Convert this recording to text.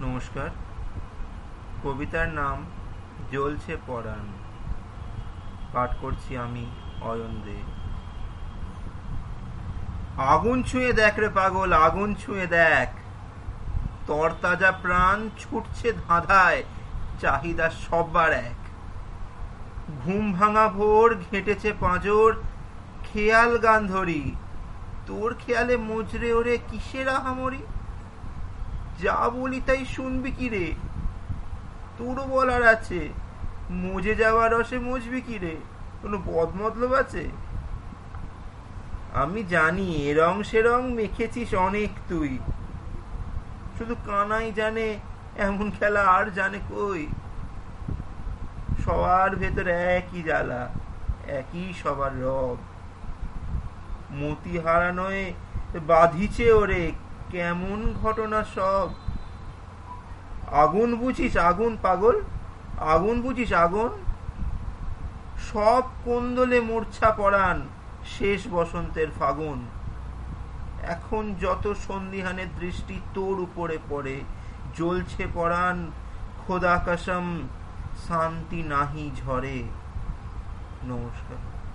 নমস্কার। কবিতার নাম জ্বলছে পরাণ। পাঠ করছি আমি অয়ন দে। আগুন ছুঁয়ে দেখ রে পাগল, আগুন ছুঁয়ে দেখ। তরতাজা প্রাণ ছুটছে ধাঁধায়, চাহিদা সব্বার এক। ঘুম ভাঙা ভোর ঘেঁটেছে পাঁজর, খেয়াল গান ধরি তোর খেয়ালে মজরে ওরে কিসের আহামরি? যা বলি তাই শুনবি কি রে? তোরও বলার আছে। মজে যাওয়ার রসে মজবি কি রে? কোনো বদমতলব আছে? আমি জানি এরং সেরং মেখেছিস অনেক তুই। শুধু কানাই জানে, এমন খেলা আর জানে কই? সবার ভেতরে একই জ্বালা, একই সবার রব। মতি হারানোয় বাঁধিছে ওরে কেমন ঘটনা সব? আগুন বুঝিস, আগুন পাগল? আগুন বুঝিস, আগুন? সব কোন্দলে মূর্ছা পড়ান শেষ বসন্তের ফাগুন। এখন যত সন্ধিহানের দৃষ্টি তোর উপরে পড়ে, জ্বলছে পড়ান খোদা কসম শান্তি নাহি ঝরে। নমস্কার।